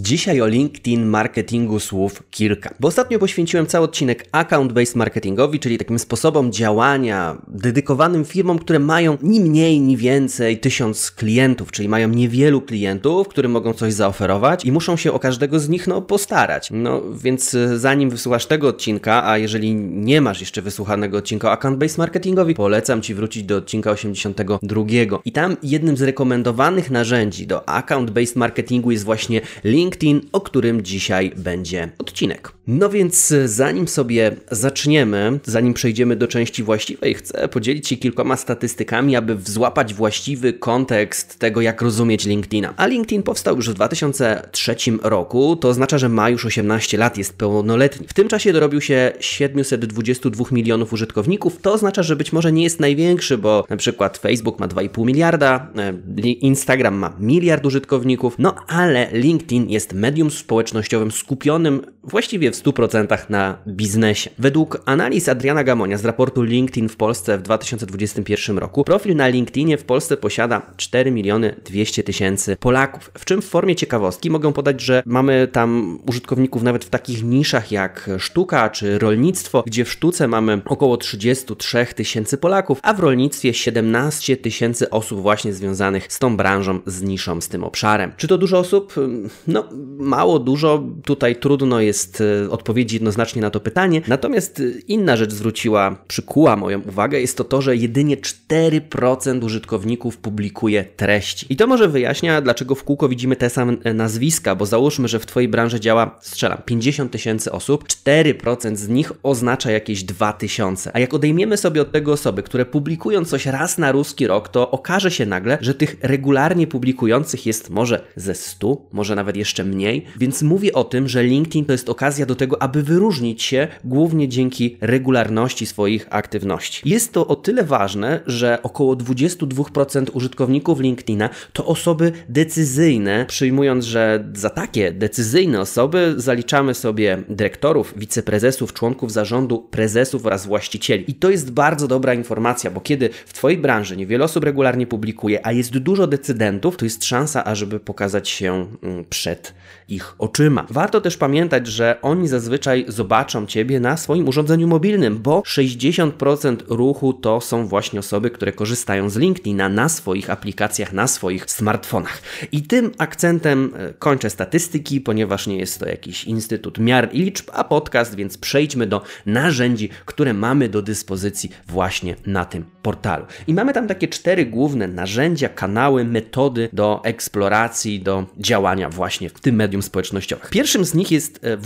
Dzisiaj o LinkedIn marketingu słów kilka. Bo ostatnio poświęciłem cały odcinek account-based marketingowi, czyli takim sposobom działania dedykowanym firmom, które mają ni mniej, ni więcej tysiąc klientów, czyli mają niewielu klientów, którym mogą coś zaoferować i muszą się o każdego z nich no, postarać. No więc e, zanim wysłuchasz tego odcinka, a jeżeli nie masz jeszcze wysłuchanego odcinka o account-based marketingowi, polecam Ci wrócić do odcinka 82. I tam jednym z rekomendowanych narzędzi do account-based marketingu jest właśnie LinkedIn LinkedIn, o którym dzisiaj będzie odcinek. No więc e, zanim sobie zaczniemy, zanim przejdziemy do części właściwej, chcę podzielić się kilkoma statystykami, aby złapać właściwy kontekst tego, jak rozumieć LinkedIna. A LinkedIn powstał już w 2003 roku, to oznacza, że ma już 18 lat, jest pełnoletni. W tym czasie dorobił się 722 milionów użytkowników. To oznacza, że być może nie jest największy, bo na przykład Facebook ma 2,5 miliarda, e, Instagram ma miliard użytkowników, no ale LinkedIn jest medium społecznościowym skupionym właściwie w 100% na biznesie. Według analiz Adriana Gamonia z raportu LinkedIn w Polsce w 2021 roku, profil na LinkedInie w Polsce posiada 4 miliony 200 tysięcy Polaków. W czym w formie ciekawostki mogę podać, że mamy tam użytkowników nawet w takich niszach jak sztuka czy rolnictwo, gdzie w sztuce mamy około 33 tysięcy Polaków, a w rolnictwie 17 tysięcy osób właśnie związanych z tą branżą, z niszą, z tym obszarem. Czy to dużo osób? No, mało, dużo. Tutaj trudno jest odpowiedzieć jednoznacznie na to pytanie. Natomiast y, inna rzecz zwróciła, przykuła moją uwagę, jest to to, że jedynie 4% użytkowników publikuje treści. I to może wyjaśnia, dlaczego w kółko widzimy te same e, nazwiska, bo załóżmy, że w Twojej branży działa, strzelam, 50 tysięcy osób, 4% z nich oznacza jakieś 2000. A jak odejmiemy sobie od tego osoby, które publikują coś raz na ruski rok, to okaże się nagle, że tych regularnie publikujących jest może ze 100, może nawet jeszcze mniej. Więc mówię o tym, że LinkedIn to jest okazja do tego, aby wyróżnić się głównie dzięki regularności swoich aktywności. Jest to o tyle ważne, że około 22% użytkowników LinkedIna to osoby decyzyjne, przyjmując, że za takie decyzyjne osoby zaliczamy sobie dyrektorów, wiceprezesów, członków zarządu, prezesów oraz właścicieli. I to jest bardzo dobra informacja, bo kiedy w Twojej branży niewiele osób regularnie publikuje, a jest dużo decydentów, to jest szansa, ażeby pokazać się mm, przed ich oczyma. Warto też pamiętać, że oni zazwyczaj zobaczą Ciebie na swoim urządzeniu mobilnym, bo 60% ruchu to są właśnie osoby, które korzystają z LinkedIna na swoich aplikacjach, na swoich smartfonach. I tym akcentem e, kończę statystyki, ponieważ nie jest to jakiś instytut miar i liczb, a podcast, więc przejdźmy do narzędzi, które mamy do dyspozycji właśnie na tym portalu. I mamy tam takie cztery główne narzędzia, kanały, metody do eksploracji, do działania właśnie w tym medium społecznościowym. Pierwszym z nich jest e,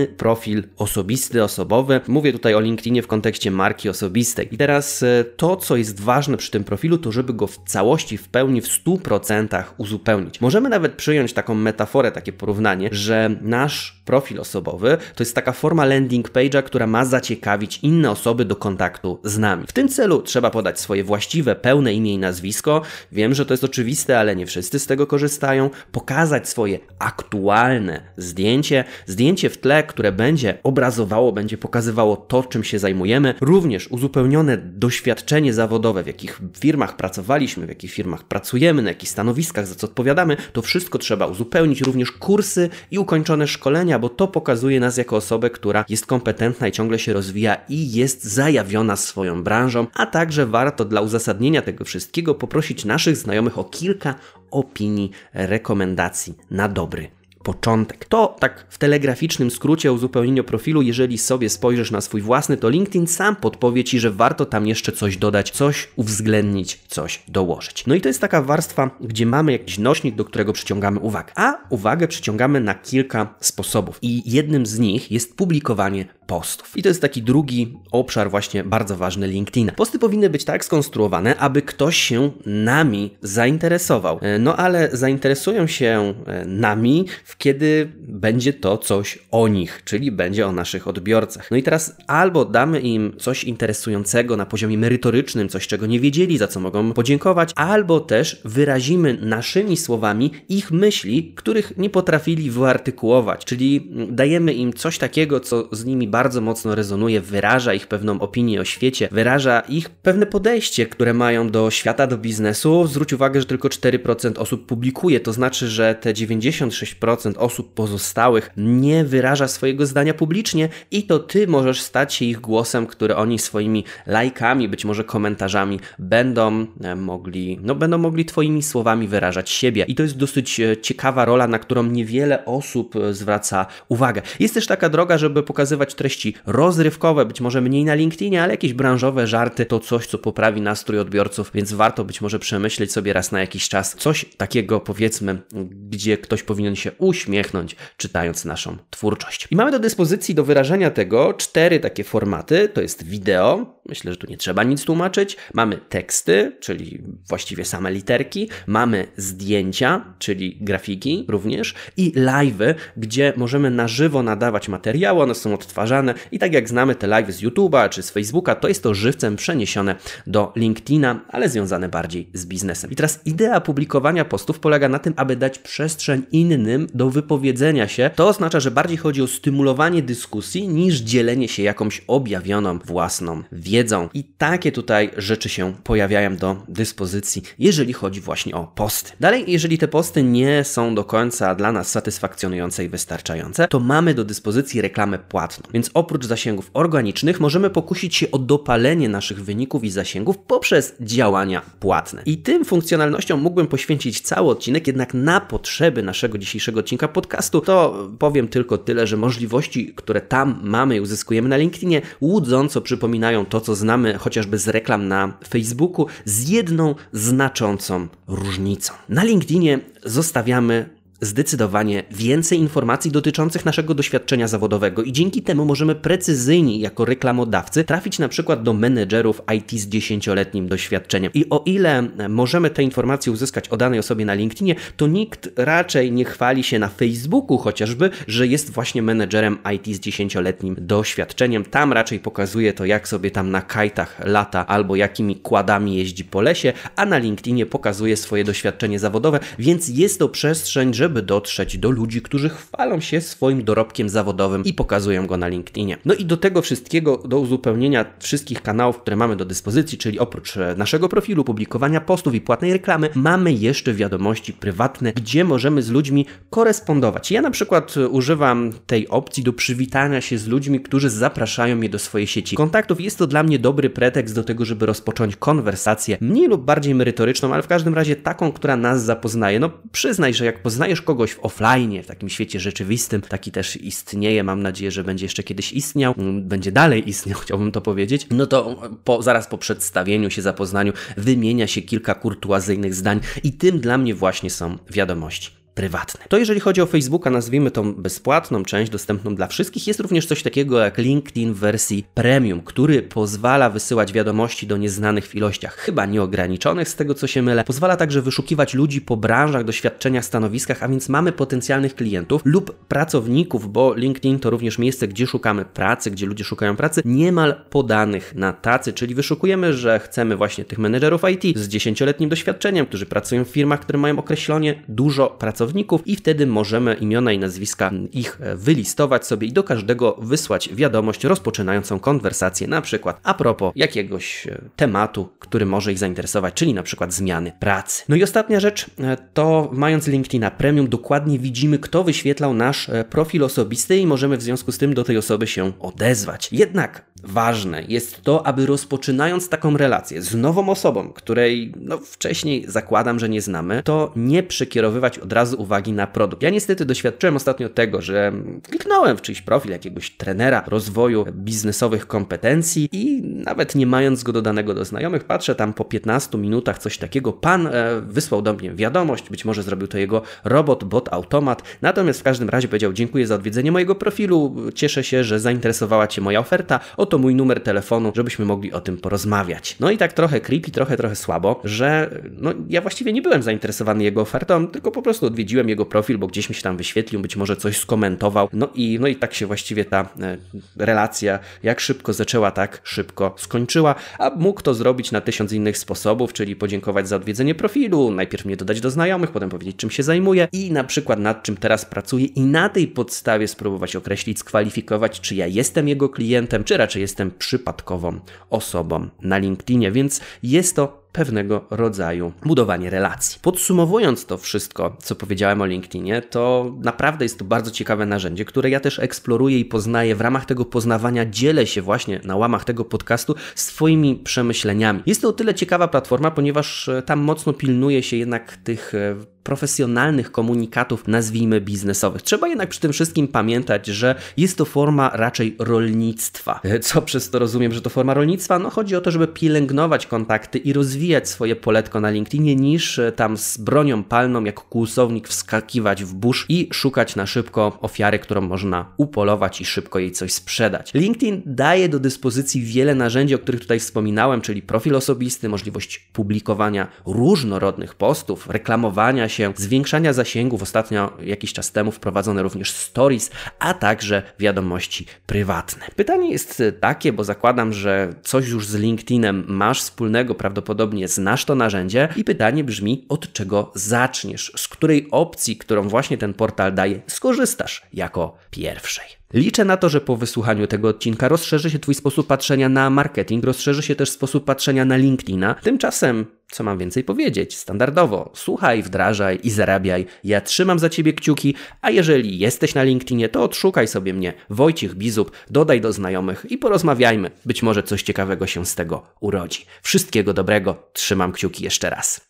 własny profil osobisty, osobowy. Mówię tutaj o LinkedInie w kontekście marki osobistej. I teraz e, to, co jest ważne przy tym profilu, to żeby go w całości, w pełni, w 100% uzupełnić. Możemy nawet przyjąć taką metaforę, takie porównanie, że nasz profil osobowy to jest taka forma landing page'a, która ma zaciekawić inne osoby do kontaktu z nami. W tym celu trzeba podać swoje właściwe, pełne imię i nazwisko. Wiem, że to jest oczywiste, ale nie wszyscy z tego korzystają. Pokazać swoje aktualne zdjęcie, zdjęcie w tle, które będzie obrazowało, będzie pokazywało to, czym się zajmujemy. Również uzupełnione doświadczenie zawodowe, w jakich firmach pracowaliśmy, w jakich firmach pracujemy, na jakich stanowiskach, za co odpowiadamy. To wszystko trzeba uzupełnić. Również kursy i ukończone szkolenia, bo to pokazuje nas jako osobę, która jest kompetentna i ciągle się rozwija i jest zajawiona swoją branżą, a także warto dla uzasadnienia tego wszystkiego poprosić naszych znajomych o kilka opinii, rekomendacji na dobry początek. To tak w telegraficznym skrócie o uzupełnieniu profilu, jeżeli sobie spojrzysz na swój własny, to LinkedIn sam podpowie Ci, że warto tam jeszcze coś dodać, coś uwzględnić, coś dołożyć. No i to jest taka warstwa, gdzie mamy jakiś nośnik, do którego przyciągamy uwagę. A uwagę przyciągamy na kilka sposobów. I jednym z nich jest publikowanie postów. I to jest taki drugi obszar właśnie bardzo ważny LinkedIna. Posty powinny być tak skonstruowane, aby ktoś się nami zainteresował. E, no ale zainteresują się e, nami, kiedy będzie to coś o nich, czyli będzie o naszych odbiorcach. No i teraz albo damy im coś interesującego na poziomie merytorycznym, coś czego nie wiedzieli, za co mogą podziękować, albo też wyrazimy naszymi słowami ich myśli, których nie potrafili wyartykułować, czyli dajemy im coś takiego, co z nimi bardzo mocno rezonuje, wyraża ich pewną opinię o świecie, wyraża ich pewne podejście, które mają do świata, do biznesu. Zwróć uwagę, że tylko 4% osób publikuje, to znaczy, że te 96% osób pozostałych nie wyraża swojego zdania publicznie i to ty możesz stać się ich głosem, który oni swoimi lajkami, być może komentarzami będą e, mogli, no będą mogli twoimi słowami wyrażać siebie. I to jest dosyć e, ciekawa rola, na którą niewiele osób e, zwraca uwagę. Jest też taka droga, żeby pokazywać treści rozrywkowe, być może mniej na LinkedInie, ale jakieś branżowe żarty to coś, co poprawi nastrój odbiorców, więc warto być może przemyśleć sobie raz na jakiś czas coś takiego, powiedzmy, gdzie ktoś powinien się uśmiechnąć, czytając naszą twórczość. I mamy do dyspozycji do wyrażenia tego cztery takie formaty. To jest wideo, myślę, że tu nie trzeba nic tłumaczyć. Mamy teksty, czyli właściwie same literki. Mamy zdjęcia, czyli grafiki również. I live'y, gdzie możemy na żywo nadawać materiały, one są odtwarzane i tak jak znamy te live'y z YouTube'a czy z Facebooka, to jest to żywcem przeniesione do LinkedIna, ale związane bardziej z biznesem. I teraz idea publikowania postów polega na tym, aby dać przestrzeń innym do wypowiedzenia się. To oznacza, że bardziej chodzi o stymulowanie dyskusji niż dzielenie się jakąś objawioną własną wiedzą. I takie tutaj rzeczy się pojawiają do dyspozycji, jeżeli chodzi właśnie o posty. Dalej, jeżeli te posty nie są do końca dla nas satysfakcjonujące i wystarczające, to mamy do dyspozycji reklamę płatną. Więc oprócz zasięgów organicznych możemy pokusić się o dopalenie naszych wyników i zasięgów poprzez działania płatne. I tym funkcjonalnościom mógłbym poświęcić cały odcinek, jednak na potrzeby naszego dzisiejszego odcinka podcastu to powiem tylko tyle, że możliwości, które tam mamy i uzyskujemy na LinkedInie, łudząco przypominają to, co znamy chociażby z reklam na Facebooku, z jedną znaczącą różnicą. Na LinkedInie zostawiamy zdecydowanie więcej informacji dotyczących naszego doświadczenia zawodowego i dzięki temu możemy precyzyjnie jako reklamodawcy trafić na przykład do menedżerów IT z 10-letnim doświadczeniem. I o ile możemy te informacje uzyskać o danej osobie na LinkedInie, to nikt raczej nie chwali się na Facebooku chociażby, że jest właśnie menedżerem IT z 10-letnim doświadczeniem. Tam raczej pokazuje to, jak sobie tam na kajtach lata albo jakimi kładami jeździ po lesie, a na LinkedInie pokazuje swoje doświadczenie zawodowe, więc jest to przestrzeń, żeby żeby dotrzeć do ludzi, którzy chwalą się swoim dorobkiem zawodowym i pokazują go na LinkedInie. No i do tego wszystkiego, do uzupełnienia wszystkich kanałów, które mamy do dyspozycji, czyli oprócz e, naszego profilu, publikowania postów i płatnej reklamy, mamy jeszcze wiadomości prywatne, gdzie możemy z ludźmi korespondować. Ja na przykład e, używam tej opcji do przywitania się z ludźmi, którzy zapraszają mnie do swojej sieci kontaktów. Jest to dla mnie dobry pretekst do tego, żeby rozpocząć konwersację, mniej lub bardziej merytoryczną, ale w każdym razie taką, która nas zapoznaje. No przyznaj, że jak poznajesz kogoś w offline, w takim świecie rzeczywistym, taki też istnieje, mam nadzieję, że będzie jeszcze kiedyś istniał, mm, będzie dalej istniał, chciałbym to powiedzieć, no to po, zaraz po przedstawieniu się, zapoznaniu wymienia się kilka kurtuazyjnych zdań i tym dla mnie właśnie są wiadomości prywatne. To jeżeli chodzi o Facebooka, nazwijmy tą bezpłatną część dostępną dla wszystkich, jest również coś takiego jak LinkedIn w wersji premium, który pozwala wysyłać wiadomości do nieznanych w ilościach, chyba nieograniczonych z tego co się mylę. Pozwala także wyszukiwać ludzi po branżach, doświadczeniach, stanowiskach, a więc mamy potencjalnych klientów lub pracowników, bo LinkedIn to również miejsce, gdzie szukamy pracy, gdzie ludzie szukają pracy, niemal podanych na tacy, czyli wyszukujemy, że chcemy właśnie tych menedżerów IT z dziesięcioletnim doświadczeniem, którzy pracują w firmach, które mają określonie dużo pracowników pracowników i wtedy możemy imiona i nazwiska ich wylistować sobie i do każdego wysłać wiadomość rozpoczynającą konwersację, na przykład a propos jakiegoś e, tematu, który może ich zainteresować, czyli na przykład zmiany pracy. No i ostatnia rzecz e, to mając LinkedIna Premium dokładnie widzimy, kto wyświetlał nasz e, profil osobisty i możemy w związku z tym do tej osoby się odezwać. Jednak ważne jest to, aby rozpoczynając taką relację z nową osobą, której no, wcześniej zakładam, że nie znamy, to nie przekierowywać od razu uwagi na produkt. Ja niestety doświadczyłem ostatnio tego, że kliknąłem w czyjś profil jakiegoś trenera rozwoju biznesowych kompetencji i nawet nie mając go dodanego do znajomych, patrzę tam po 15 minutach coś takiego, pan e, wysłał do mnie wiadomość, być może zrobił to jego robot, bot, automat, natomiast w każdym razie powiedział dziękuję za odwiedzenie mojego profilu, cieszę się, że zainteresowała Cię moja oferta, oto mój numer telefonu, żebyśmy mogli o tym porozmawiać. No i tak trochę creepy, trochę, trochę słabo, że no, ja właściwie nie byłem zainteresowany jego ofertą, tylko po prostu odwiedziłem jego profil, bo gdzieś mi się tam wyświetlił, być może coś skomentował, no i, no i tak się właściwie ta e, relacja, jak szybko zaczęła, tak szybko skończyła, a mógł to zrobić na tysiąc innych sposobów, czyli podziękować za odwiedzenie profilu, najpierw mnie dodać do znajomych, potem powiedzieć, czym się zajmuje i na przykład nad czym teraz pracuje i na tej podstawie spróbować określić, skwalifikować, czy ja jestem jego klientem, czy raczej jestem przypadkową osobą na LinkedInie, więc jest to pewnego rodzaju budowanie relacji. Podsumowując to wszystko, co powiedziałem o LinkedInie, to naprawdę jest to bardzo ciekawe narzędzie, które ja też eksploruję i poznaję. W ramach tego poznawania dzielę się właśnie na łamach tego podcastu swoimi przemyśleniami. Jest to o tyle ciekawa platforma, ponieważ e, tam mocno pilnuje się jednak tych e, profesjonalnych komunikatów, nazwijmy biznesowych. Trzeba jednak przy tym wszystkim pamiętać, że jest to forma raczej rolnictwa. Co przez to rozumiem, że to forma rolnictwa? No chodzi o to, żeby pielęgnować kontakty i rozwijać swoje poletko na LinkedInie, niż e, tam z bronią palną, jak kłusownik wskakiwać w burz i szukać na szybko ofiary, którą można upolować i szybko jej coś sprzedać. LinkedIn daje do dyspozycji wiele narzędzi, o których tutaj wspominałem, czyli profil osobisty, możliwość publikowania różnorodnych postów, reklamowania się, zwiększania zasięgów. Ostatnio jakiś czas temu wprowadzone również stories, a także wiadomości prywatne. Pytanie jest takie, bo zakładam, że coś już z LinkedInem masz wspólnego, prawdopodobnie znasz to narzędzie i pytanie brzmi, od czego zaczniesz? Z której opcji, którą właśnie ten portal daje, skorzystasz jako pierwszej? Liczę na to, że po wysłuchaniu tego odcinka rozszerzy się Twój sposób patrzenia na marketing, rozszerzy się też sposób patrzenia na LinkedIna. Tymczasem, co mam więcej powiedzieć? Standardowo, słuchaj, wdrażaj i zarabiaj. Ja trzymam za Ciebie kciuki, a jeżeli jesteś na LinkedInie, to odszukaj sobie mnie, Wojciech Bizub, dodaj do znajomych i porozmawiajmy. Być może coś ciekawego się z tego urodzi. Wszystkiego dobrego, trzymam kciuki jeszcze raz.